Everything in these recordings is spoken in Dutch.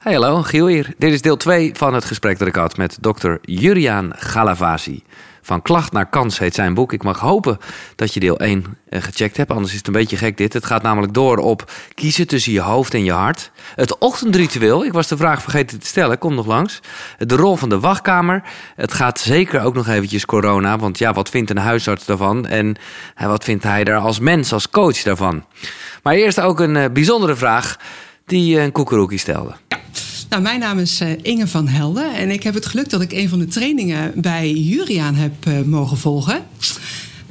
Hey, hallo, Giel hier. Dit is deel 2 van het gesprek dat ik had met dokter Juriaan Galavasi. Van klacht naar kans heet zijn boek. Ik mag hopen dat je deel 1 eh, gecheckt hebt, anders is het een beetje gek dit. Het gaat namelijk door op kiezen tussen je hoofd en je hart. Het ochtendritueel, ik was de vraag vergeten te stellen, kom nog langs. De rol van de wachtkamer. Het gaat zeker ook nog eventjes corona, want ja, wat vindt een huisarts daarvan? En eh, wat vindt hij daar als mens, als coach daarvan? Maar eerst ook een eh, bijzondere vraag die een koekeroekie stelde. Nou, mijn naam is uh, Inge van Helden en ik heb het geluk dat ik een van de trainingen bij Juriaan heb uh, mogen volgen.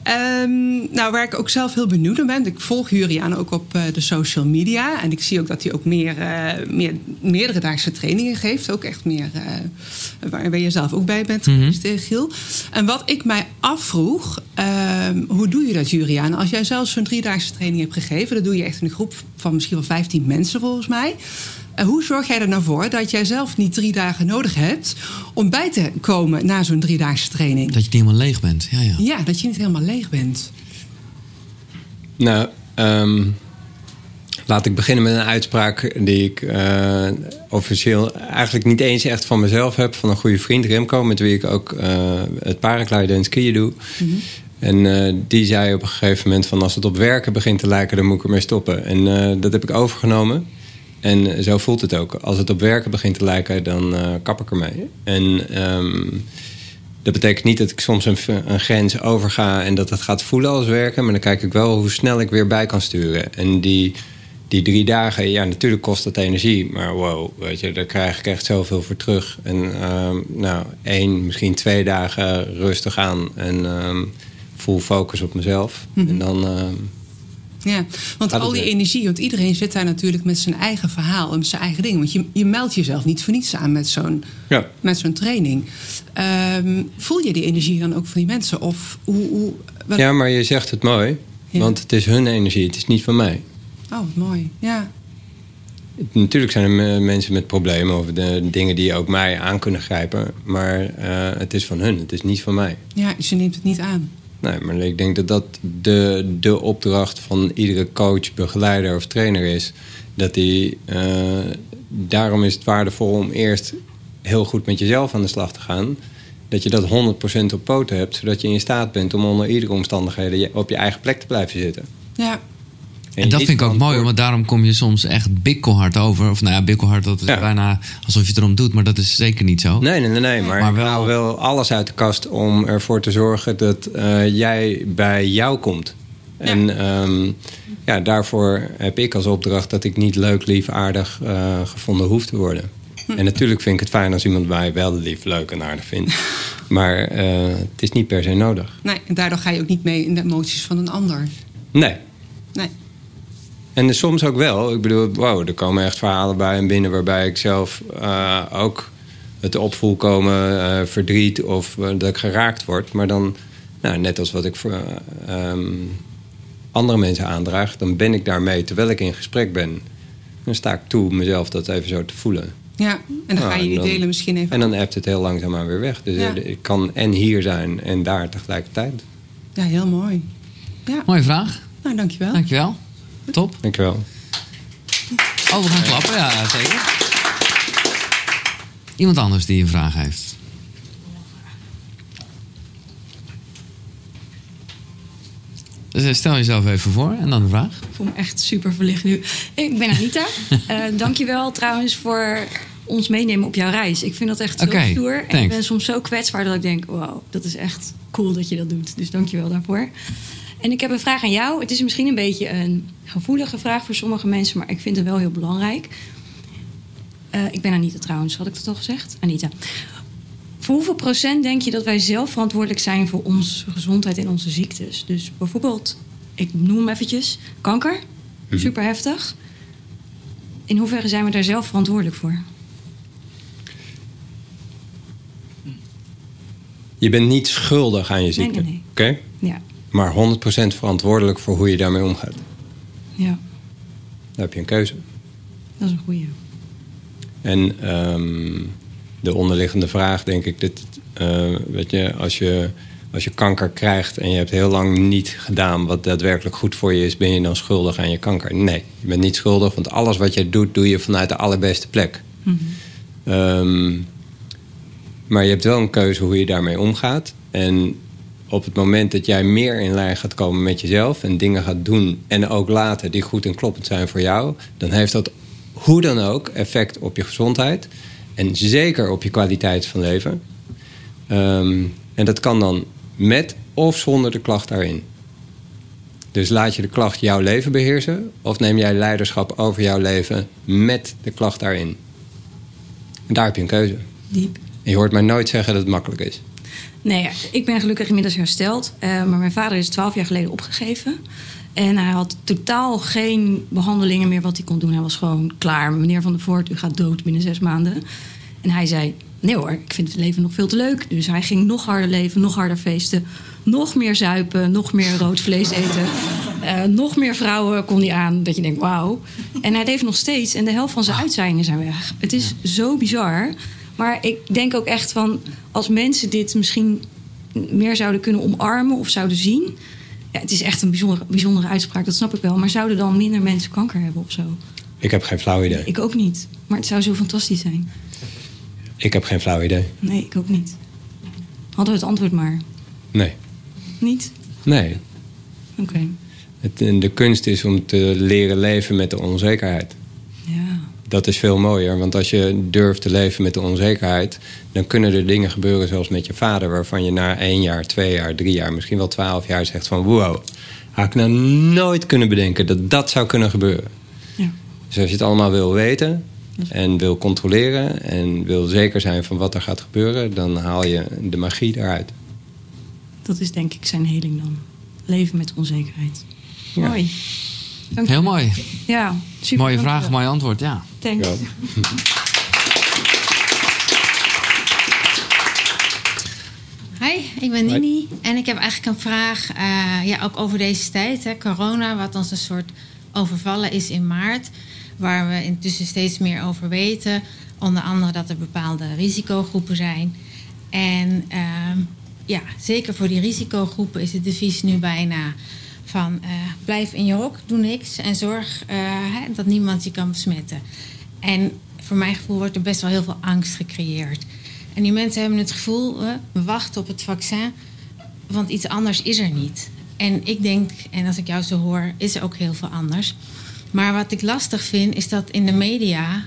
Um, nou, waar ik ook zelf heel benieuwd naar ben. Ik volg Juriaan ook op uh, de social media. En ik zie ook dat hij ook meer, meer, meerdere daagse trainingen geeft. Ook echt meer waar, waar je zelf ook bij bent geweest, mm -hmm. Giel. En wat ik mij afvroeg, ehm, hoe doe je dat, Juriaan? Als jij zelf zo'n driedaagse training hebt gegeven, dat doe je echt in een groep van misschien wel 15 mensen volgens mij. Hoe zorg jij er nou voor dat jij zelf niet drie dagen nodig hebt om bij te komen na zo'n driedaagse training? Dat je niet helemaal leeg bent. Ja, ja. ja dat je niet helemaal leeg bent. Nou, um, laat ik beginnen met een uitspraak die ik uh, officieel eigenlijk niet eens echt van mezelf heb. Van een goede vriend Remco, met wie ik ook uh, het paragliden en skiën doe. Mm -hmm. En uh, die zei op een gegeven moment van als het op werken begint te lijken, dan moet ik ermee stoppen. En dat heb ik overgenomen. En zo voelt het ook. Als het op werken begint te lijken, dan uh, kap ik ermee. En um, dat betekent niet dat ik soms een, een, grens overga en dat het gaat voelen als werken. Maar dan kijk ik wel hoe snel ik weer bij kan sturen. En die, die drie dagen, ja, natuurlijk kost dat energie. Maar wow, weet je, daar krijg ik echt zoveel voor terug. En um, nou, één, misschien twee dagen rustig aan en um, full focus op mezelf. Mm -hmm. En dan. Ja, want al die energie, want iedereen zit daar natuurlijk met zijn eigen verhaal en met zijn eigen ding. Want je, je meldt jezelf niet voor niets aan met zo'n ja. met zo'n training. Um, voel je die energie dan ook van die mensen? Of hoe, hoe, wat... Ja, maar je zegt het mooi, ja. want het is hun energie, het is niet van mij. Oh, mooi, ja. Natuurlijk zijn er mensen met problemen of de dingen die ook mij aan kunnen grijpen. Maar uh, het is van hun, het is niet van mij. Ja, dus je neemt het niet aan. Nee, maar ik denk dat dat de, de opdracht van iedere coach, begeleider of trainer is. Dat die, uh, daarom is het waardevol om eerst heel goed met jezelf aan de slag te gaan. Dat je dat 100% op poten hebt, zodat je in staat bent om onder iedere omstandigheden op je eigen plek te blijven zitten. Ja. En, en dat vind ik ook mooi, want daarom kom je soms echt bikkelhard over. Of nou ja, bikkelhard, dat is ja. bijna alsof je het erom doet, maar dat is zeker niet zo. Nee, nee, nee, nee maar, maar wel... wel alles uit de kast om ervoor te zorgen dat uh, jij bij jou komt. Ja. En um, ja, daarvoor heb ik als opdracht dat ik niet leuk, lief, aardig uh, gevonden hoef te worden. Hm. En natuurlijk vind ik het fijn als iemand mij wel lief, leuk en aardig vindt. maar uh, het is niet per se nodig. Nee, en daardoor ga je ook niet mee in de emoties van een ander. Nee. Nee. En soms ook wel. Ik bedoel, wow, er komen echt verhalen bij en binnen waarbij ik zelf uh, ook het opvoel komen, uh, verdriet of uh, dat ik geraakt word. Maar dan, nou, net als wat ik voor um, andere mensen aandraag, dan ben ik daarmee terwijl ik in gesprek ben. Dan sta ik toe mezelf dat even zo te voelen. Ja, en dan nou, ga je die delen misschien even. En dan appt het heel langzaamaan weer weg. Dus ja. ik kan en hier zijn en daar tegelijkertijd. Ja, heel mooi. Ja. Mooie vraag. Nou, dankjewel. Dankjewel. Top. Dankjewel. Oh, we gaan klappen, ja, zeker. Iemand anders die een vraag heeft. Dus stel jezelf even voor en dan de vraag. Ik voel me echt super verlicht nu. Ik ben Anita. uh, dankjewel trouwens voor ons meenemen op jouw reis. Ik vind dat echt okay, zo stoer. En ik ben soms zo kwetsbaar dat ik denk... wow, dat is echt cool dat je dat doet. Dus dankjewel daarvoor. En ik heb een vraag aan jou. Het is misschien een beetje een gevoelige vraag voor sommige mensen, maar ik vind het wel heel belangrijk. Uh, ik ben Anita trouwens, had ik dat al gezegd? Anita. Voor hoeveel procent denk je dat wij zelf verantwoordelijk zijn voor onze gezondheid en onze ziektes? Dus bijvoorbeeld, ik noem hem eventjes, kanker. Mm. Super heftig. In hoeverre zijn we daar zelf verantwoordelijk voor? Je bent niet schuldig aan je ziekte. Nee, nee, nee. Oké? Okay? Ja maar 100% verantwoordelijk voor hoe je daarmee omgaat. Ja. Dan heb je een keuze. Dat is een goeie. En um, de onderliggende vraag, denk ik, dat, uh, weet je, als je, als je kanker krijgt en je hebt heel lang niet gedaan wat daadwerkelijk goed voor je is, ben je dan schuldig aan je kanker? Nee, je bent niet schuldig, want alles wat je doet, doe je vanuit de allerbeste plek. Ehm, maar je hebt wel een keuze hoe je daarmee omgaat. En op het moment dat jij meer in lijn gaat komen met jezelf en dingen gaat doen en ook laten die goed en kloppend zijn voor jou, dan heeft dat hoe dan ook effect op je gezondheid en zeker op je kwaliteit van leven. Ehm, en dat kan dan met of zonder de klacht daarin. Dus laat je de klacht jouw leven beheersen of neem jij leiderschap over jouw leven met de klacht daarin. En daar heb je een keuze. Diep. En je hoort mij nooit zeggen dat het makkelijk is. Nee, ik ben gelukkig inmiddels hersteld. eh, maar mijn vader is twaalf jaar geleden opgegeven. En hij had totaal geen behandelingen meer wat hij kon doen. Hij was gewoon klaar. Meneer Van der Voort, u gaat dood binnen zes maanden. En hij zei, nee hoor, ik vind het leven nog veel te leuk. Dus hij ging nog harder leven, nog harder feesten. Nog meer zuipen, nog meer rood vlees eten. Eh, nog meer vrouwen kon hij aan. Dat je denkt, wauw. En hij leeft nog steeds. En de helft van zijn uitzaaiingen zijn weg. Het is zo bizar. Maar ik denk ook echt van... als mensen dit misschien meer zouden kunnen omarmen of zouden zien... Ja, het is echt een bijzondere, bijzondere uitspraak, dat snap ik wel. Maar zouden dan minder mensen kanker hebben of zo? Ik heb geen flauw idee. Ik ook niet. Maar het zou zo fantastisch zijn. Ik heb geen flauw idee. Nee, ik ook niet. Hadden we het antwoord maar. Nee. Niet? Nee. Oké. De kunst is om te leren leven met de onzekerheid. Dat is veel mooier, want als je durft te leven met de onzekerheid, dan kunnen er dingen gebeuren zoals met je vader, waarvan je na één jaar, twee jaar, drie jaar, misschien wel twaalf jaar zegt van wow, had ik nou nooit kunnen bedenken dat dat zou kunnen gebeuren. ja. Dus als je het allemaal wil weten en wil controleren en wil zeker zijn van wat er gaat gebeuren, dan haal je de magie eruit. Dat is denk ik zijn heling dan. Leven met onzekerheid. Mooi. Heel mooi. Ja, super. Mooie vraag, mooi antwoord, ja. Thanks. Ja. Hi, ik ben Nini en ik heb eigenlijk een vraag, eh, ja, ook over deze tijd, hè, corona, wat ons een soort overvallen is in maart, waar we intussen steeds meer over weten. Onder andere dat er bepaalde risicogroepen zijn. En ehm, ja, zeker voor die risicogroepen is het devies nu bijna van eh, blijf in je hok, doe niks en zorg eh, hè, dat niemand je kan besmetten. En voor mijn gevoel wordt er best wel heel veel angst gecreëerd. En die mensen hebben het gevoel, eh, we wachten op het vaccin, want iets anders is er niet. En ik denk, en als ik jou zo hoor, is er ook heel veel anders. Maar wat ik lastig vind, is dat in de media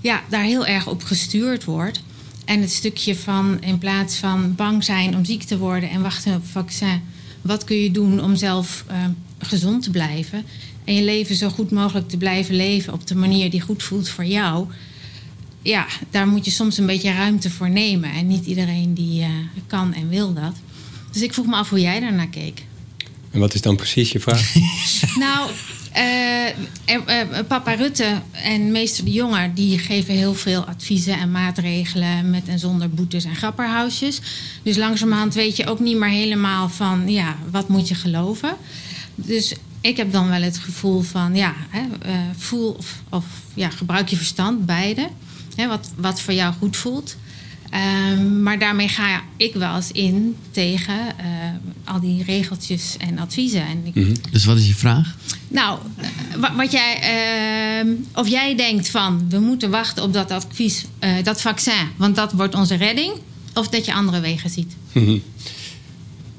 ja, daar heel erg op gestuurd wordt. En het stukje van in plaats van bang zijn om ziek te worden en wachten op het vaccin, wat kun je doen om zelf eh, gezond te blijven en je leven zo goed mogelijk te blijven leven op de manier die goed voelt voor jou? Ja, daar moet je soms een beetje ruimte voor nemen. En niet iedereen die eh, kan en wil dat. Dus ik vroeg me af hoe jij daarnaar keek. En wat is dan precies je vraag? Nou, papa Rutte en meester De Jonge... die geven heel veel adviezen en maatregelen... met en zonder boetes en grapperhausjes. Dus langzamerhand weet je ook niet meer helemaal van... ja, wat moet je geloven? Dus ik heb dan wel het gevoel van... ja, hè, eh, voel of, of ja, gebruik je verstand, beide. Wat, wat voor jou goed voelt... Ehm, maar daarmee ga ik wel eens in tegen eh, al die regeltjes en adviezen. En ik, Dus wat is je vraag? nou, eh, wa- wat jij, ehm, of jij denkt van we moeten wachten op dat advies, eh, dat vaccin, want dat wordt onze redding, of dat je andere wegen ziet.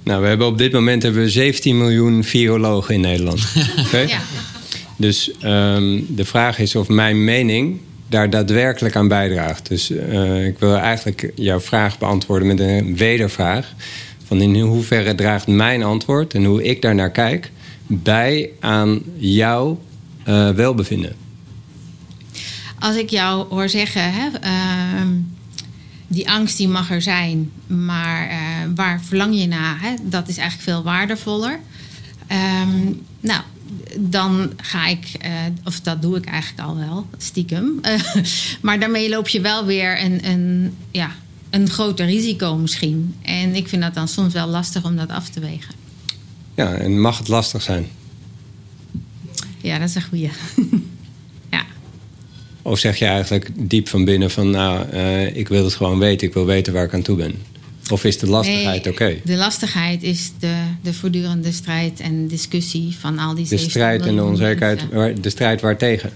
Nou, we hebben op dit moment hebben we 17 miljoen virologen in Nederland. Oké? Ja. Dus ehm, de vraag is of mijn mening daar daadwerkelijk aan bijdraagt. Dus eh, ik wil eigenlijk jouw vraag beantwoorden met een wedervraag. Van in hoeverre draagt mijn antwoord en hoe ik daarnaar kijk bij aan jouw eh, welbevinden? Als ik jou hoor zeggen, hè, ehm, die angst die mag er zijn, maar eh, waar verlang je naar? Hè? Dat is eigenlijk veel waardevoller. Ehm, nou, dan ga ik, eh, of dat doe ik eigenlijk al wel, stiekem. Eh, maar daarmee loop je wel weer een, een, ja, een groter risico misschien. En ik vind dat dan soms wel lastig om dat af te wegen. Ja, en mag het lastig zijn? Ja, dat is een goeie. ja. Of zeg je eigenlijk diep van binnen van nou, eh, ik wil het gewoon weten, ik wil weten waar ik aan toe ben? Of is de lastigheid Nee, oké? De lastigheid is de, de voortdurende strijd en discussie van al die De 17 strijd en de onzekerheid, mensen. de strijd waartegen?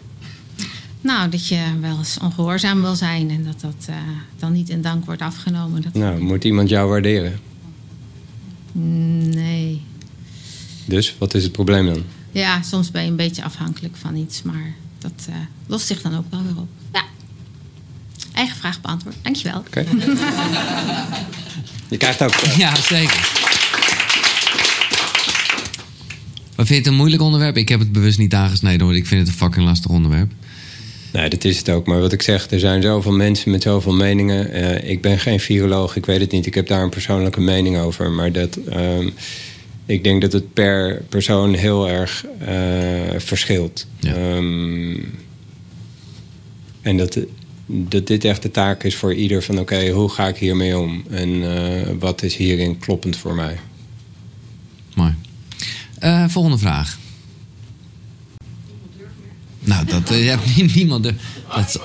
Nou, dat je wel eens ongehoorzaam wil zijn en dat dat eh, dan niet in dank wordt afgenomen. Dat... Nou, moet iemand jou waarderen? Nee. Dus, wat is het probleem dan? Ja, soms ben je een beetje afhankelijk van iets, maar dat uh, lost zich dan ook wel weer op. Ja. Eigen vraag beantwoord. Dankjewel. Oké. Okay. je krijgt ook. Ja, zeker. Maar vind je het een moeilijk onderwerp? Ik heb het bewust niet aangesneden hoor. Ik vind het een fucking lastig onderwerp. Nee, dat is het ook. Maar wat ik zeg, er zijn zoveel mensen met zoveel meningen. Uh, ik ben geen viroloog, ik weet het niet. Ik heb daar een persoonlijke mening over. Maar dat, uh, ik denk dat het per persoon heel erg uh, verschilt. Ja. Um, en dat, dat dit echt de taak is voor ieder van... oké, okay, hoe ga ik hiermee om? En uh, wat is hierin kloppend voor mij? Mooi. Uh, volgende vraag. Nou, dat uh, hebt niemand. De, dat,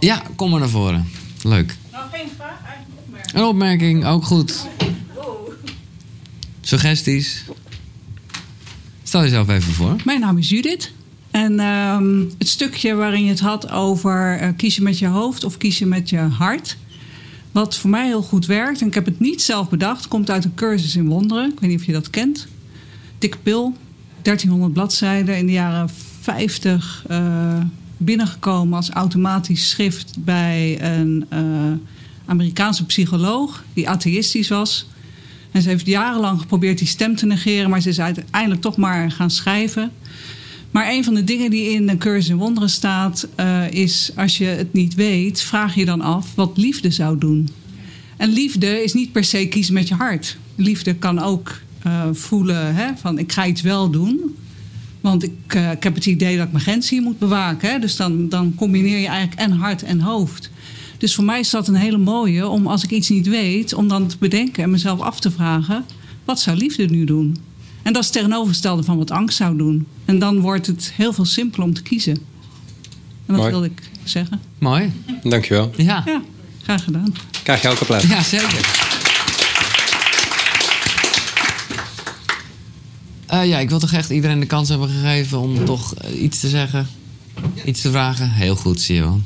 ja, kom maar naar voren. Leuk. Nou, geen vraag, eigenlijk een opmerking. Een opmerking, ook goed. Suggesties? Stel jezelf even voor. Mijn naam is Judith. En um, het stukje waarin je het had over uh, kiezen met je hoofd of kiezen met je hart. Wat voor mij heel goed werkt, en ik heb het niet zelf bedacht, komt uit een cursus in wonderen. Ik weet niet of je dat kent. Dikke pil, 1300 bladzijden in de jaren 50 uh, binnengekomen als automatisch schrift bij een uh, Amerikaanse psycholoog die atheïstisch was. En ze heeft jarenlang geprobeerd die stem te negeren, maar ze is uiteindelijk toch maar gaan schrijven. Maar een van de dingen die in de cursus in wonderen staat, uh, is als je het niet weet, vraag je dan af wat liefde zou doen. En liefde is niet per se kiezen met je hart. Liefde kan ook uh, voelen hè, van ik ga iets wel doen. Want ik, uh, ik heb het idee dat ik mijn grens hier moet bewaken. Hè? Dus dan, dan combineer je eigenlijk en hart en hoofd. Dus voor mij is dat een hele mooie om als ik iets niet weet, om dan te bedenken en mezelf af te vragen: wat zou liefde nu doen? En dat is het tegenovergestelde van wat angst zou doen. En dan wordt het heel veel simpeler om te kiezen. En dat Mooi. wilde ik zeggen. Mooi. Dankjewel. Ja. Ja, graag gedaan. Krijg je ook applaus. Ja, zeker. Uh, ja, ik wil toch echt iedereen de kans hebben gegeven om toch uh, iets te zeggen. Iets te vragen. Heel goed, zie je wel.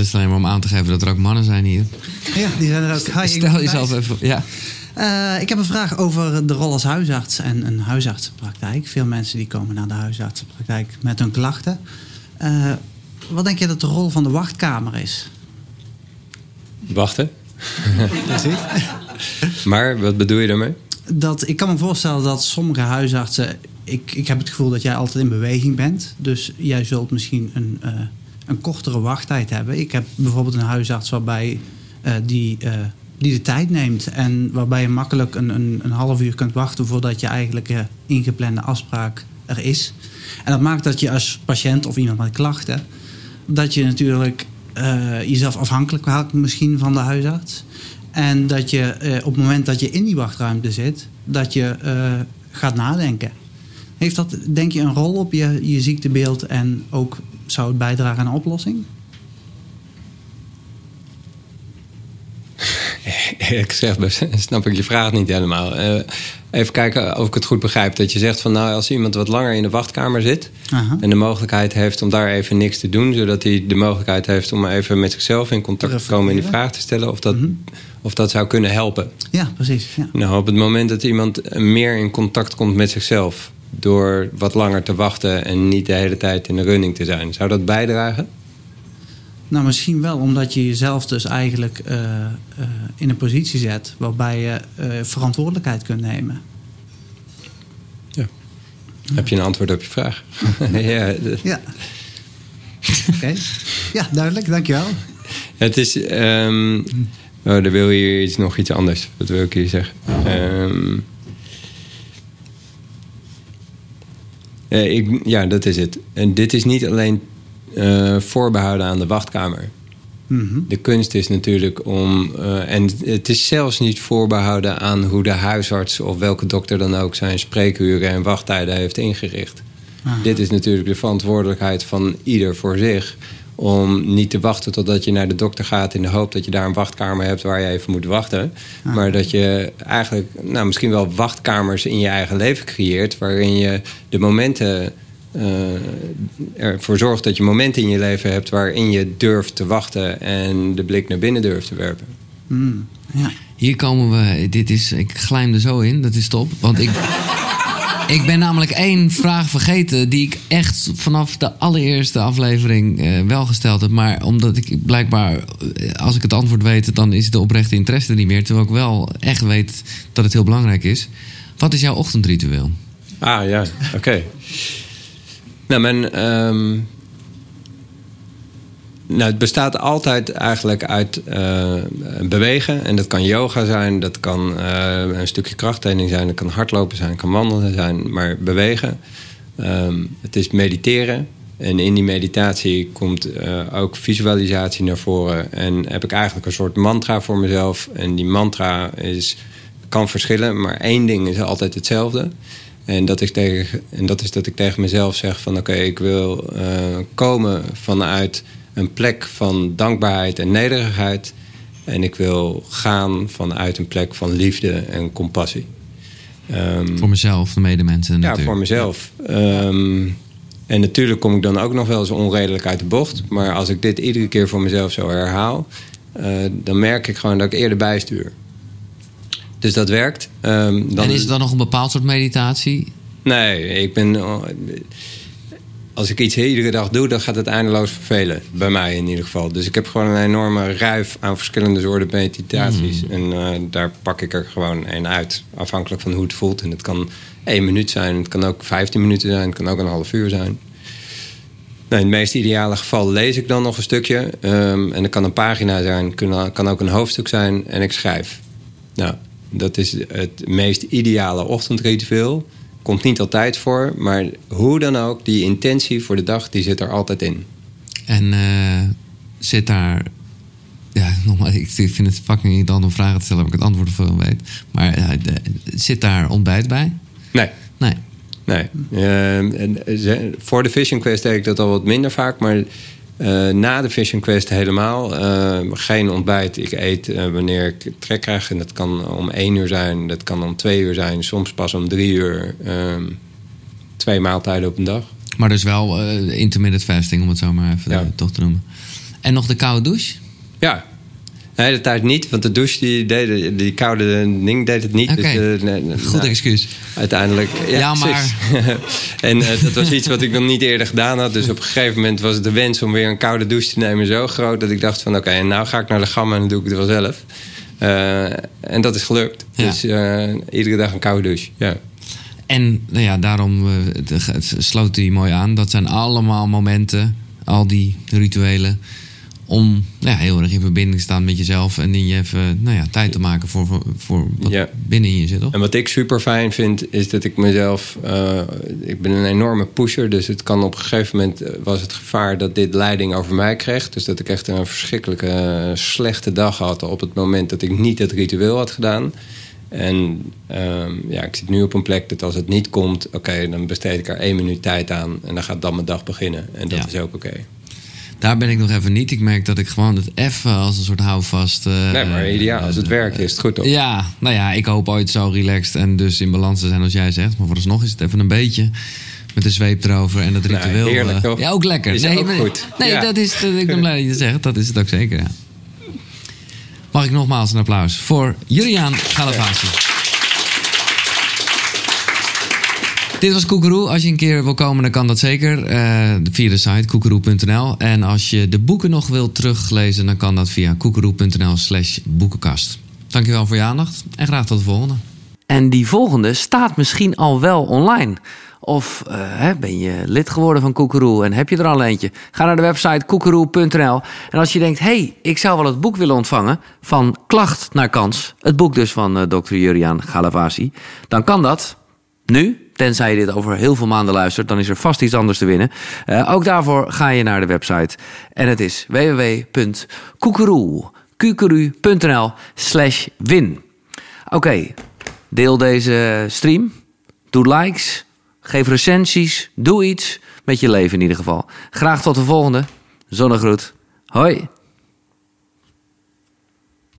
Al is het alleen maar om aan te geven dat er ook mannen zijn hier. Ja, die zijn er ook. Hi, Stel jezelf even. Ja. Uh, ik heb een vraag over de rol als huisarts en een huisartsenpraktijk. Veel mensen die komen naar de huisartsenpraktijk met hun klachten. Uh, wat denk je dat de rol van de wachtkamer is? Wachten. maar wat bedoel je daarmee? Dat, ik kan me voorstellen dat sommige huisartsen. Ik, ik heb het gevoel dat jij altijd in beweging bent. Dus jij zult misschien een, uh, een kortere wachttijd hebben. Ik heb bijvoorbeeld een huisarts waarbij uh, die, uh, die de tijd neemt. En waarbij je makkelijk een, een, een half uur kunt wachten voordat je eigenlijk ingeplande afspraak er is. En dat maakt dat je als patiënt of iemand met klachten. dat je natuurlijk jezelf afhankelijk houdt misschien van de huisarts. En dat je op het moment dat je in die wachtruimte zit, dat je gaat nadenken. Heeft dat, denk je, een rol op je, je ziektebeeld en ook zou het bijdragen aan een oplossing? Ik zeg, snap ik je vraag niet helemaal. Uh, even kijken of ik het goed begrijp. Dat je zegt van nou, als iemand wat langer in de wachtkamer zit Aha. en de mogelijkheid heeft om daar even niks te doen, zodat hij de mogelijkheid heeft om even met zichzelf in contact te komen en die vraag te stellen, of dat, mm -hmm. of dat zou kunnen helpen. Ja, precies. Ja. Nou, op het moment dat iemand meer in contact komt met zichzelf door wat langer te wachten en niet de hele tijd in de running te zijn, zou dat bijdragen? Nou, misschien wel, omdat je jezelf dus eigenlijk uh, uh, in een positie zet waarbij je uh, verantwoordelijkheid kunt nemen. Ja. Heb je een antwoord op je vraag? ja. ja. Oké. Okay. Ja, duidelijk, dankjewel. Het is. Um, oh, er wil hier iets, nog iets anders. Wat wil ik hier zeggen? Um, ik, ja, dat is het. En dit is niet alleen uh, voorbehouden aan de wachtkamer. Mm -hmm. De kunst is natuurlijk om. Uh, en het is zelfs niet voorbehouden aan hoe de huisarts of welke dokter dan ook zijn spreekuren en wachttijden heeft ingericht. Aha. Dit is natuurlijk de verantwoordelijkheid van ieder voor zich. Om niet te wachten totdat je naar de dokter gaat in de hoop dat je daar een wachtkamer hebt waar je even moet wachten. Aha. Maar dat je eigenlijk nou, misschien wel wachtkamers in je eigen leven creëert waarin je de momenten eh, ervoor zorgt dat je momenten in je leven hebt waarin je durft te wachten en de blik naar binnen durft te werpen. Hmm, ja. Hier komen we. Dit is, ik glijm er zo in, dat is top. Want ik, ik ben namelijk één vraag vergeten. die ik echt vanaf de allereerste aflevering eh, wel gesteld heb. Maar omdat ik blijkbaar, eh, als ik het antwoord weet. dan is de oprechte interesse er niet meer. Terwijl ik wel echt weet dat het heel belangrijk is. Wat is jouw ochtendritueel? Ah ja, oké. Nou, mijn. ehm, nou, het bestaat altijd eigenlijk uit eh, bewegen. En dat kan yoga zijn, dat kan eh, een stukje krachttraining zijn, dat kan hardlopen zijn, kan wandelen zijn, maar bewegen. Ehm, het is mediteren. En in die meditatie komt eh, ook visualisatie naar voren. En heb ik eigenlijk een soort mantra voor mezelf. En die mantra is, kan verschillen, maar één ding is altijd hetzelfde. En dat, is tegen, en dat is dat ik tegen mezelf zeg van oké, ik wil komen vanuit een plek van dankbaarheid en nederigheid. En ik wil gaan vanuit een plek van liefde en compassie. Ehm, Voor mezelf, de medemensen ja, natuurlijk. voor mezelf. Ehm, en natuurlijk kom ik dan ook nog wel eens onredelijk uit de bocht. Maar als ik dit iedere keer voor mezelf zo herhaal... eh, dan merk ik gewoon dat ik eerder bijstuur. Dus dat werkt. Ehm, dan En is het dan nog een bepaald soort meditatie? Nee, ik ben... Als ik iets iedere dag doe, dan gaat het eindeloos vervelen. Bij mij in ieder geval. Dus ik heb gewoon een enorme ruif aan verschillende soorten meditaties. En eh, daar pak ik er gewoon één uit. Afhankelijk van hoe het voelt. En het kan één minuut zijn. Het kan ook 15 minuten zijn. Het kan ook een half uur zijn. Nou, in het meest ideale geval lees ik dan nog een stukje. Ehm, en dat kan een pagina zijn. Kan, kan ook een hoofdstuk zijn. En ik schrijf. Nou, dat is het meest ideale ochtendritueel. Komt niet altijd voor, maar hoe dan ook, die intentie voor de dag, die zit er altijd in. En eh, zit daar. Ja, nogmaals, ik vind het fucking irritant om vragen te stellen of ik het antwoord voor weet. Maar eh, de- zit daar ontbijt bij? Nee, Nee. nee. Eh, ze- voor de Vision Quest deed ik dat al wat minder vaak, maar eh, na de Vision Quest helemaal. Ehm, geen ontbijt. Ik eet eh, wanneer ik trek krijg. En dat kan om één uur zijn, dat kan om twee uur zijn, soms pas om drie uur. Ehm, twee maaltijden op een dag. Maar dus wel eh, intermittent fasting, om het zo maar even Ja. eh, toch te noemen. En nog de koude douche? Ja. De hele tijd niet, want de douche, die, deed, die koude ding deed het niet. Dus, eh, nee, Goed nou, excuus. Uiteindelijk. Ja, Ja, maar- en eh, dat was iets wat ik nog niet eerder gedaan had. Dus op een gegeven moment was de wens om weer een koude douche te nemen zo groot dat ik dacht van oké, en nou ga ik naar de gamma en dan doe ik het wel zelf. Eh, en dat is gelukt. Ja. Dus iedere dag een koude douche. Ja. En nou ja, daarom het- het sloot hij mooi aan. Dat zijn allemaal momenten, al die rituelen. Om nou ja, heel erg in verbinding te staan met jezelf. en in je even nou ja, tijd te maken voor, voor, voor wat Ja. binnen in je zit. Toch? En wat ik super fijn vind, is dat ik mezelf. eh, ik ben een enorme pusher. Dus het kan op een gegeven moment eh, was het gevaar dat dit leiding over mij kreeg. Dus dat ik echt een verschrikkelijke eh, slechte dag had op het moment dat ik niet het ritueel had gedaan. En ehm, ja, ik zit nu op een plek dat als het niet komt, oké, dan besteed ik er één minuut tijd aan. En dan gaat dan mijn dag beginnen. En dat Ja. is ook oké. Daar ben ik nog even niet. Ik merk dat ik gewoon het even als een soort houvast. eh, Nee, maar ideaal. Als het werkt, is het goed toch? Ja, nou ja, ik hoop ooit zo relaxed en dus in balans te zijn als jij zegt. Maar vooralsnog is het even een beetje met de zweep erover en het Nou, ritueel. heerlijk, eh, toch? Ja, ook lekker. Is nee, ook maar- goed. Nee, Ja. dat is, dat- ik ben blij dat je het zegt. Dat is het ook zeker, ja. Mag ik nogmaals een applaus voor Juliaan Galavasi. Dit was Koekeroe. Als je een keer wil komen, dan kan dat zeker. eh, via de site koekeroe.nl. En als je de boeken nog wilt teruglezen, dan kan dat via koekeroe.nl slash boekenkast. Dankjewel voor je aandacht en graag tot de volgende. En die volgende staat misschien al wel online. Of eh, ben je lid geworden van Koekeroe en heb je er al eentje? Ga naar de website koekeroe.nl. En als je denkt, hé, hey, ik zou wel het boek willen ontvangen... van Klacht naar Kans, het boek dus van eh dokter Juriaan Galavasi... dan kan dat nu, tenzij je dit over heel veel maanden luistert... dan is er vast iets anders te winnen. Eh, ook daarvoor ga je naar de website. En het is www.koekeroe.nl slash win. Oké, deel deze stream. Doe likes. Geef recensies. Doe iets met je leven in ieder geval. Graag tot de volgende. Zonnegroet. Hoi.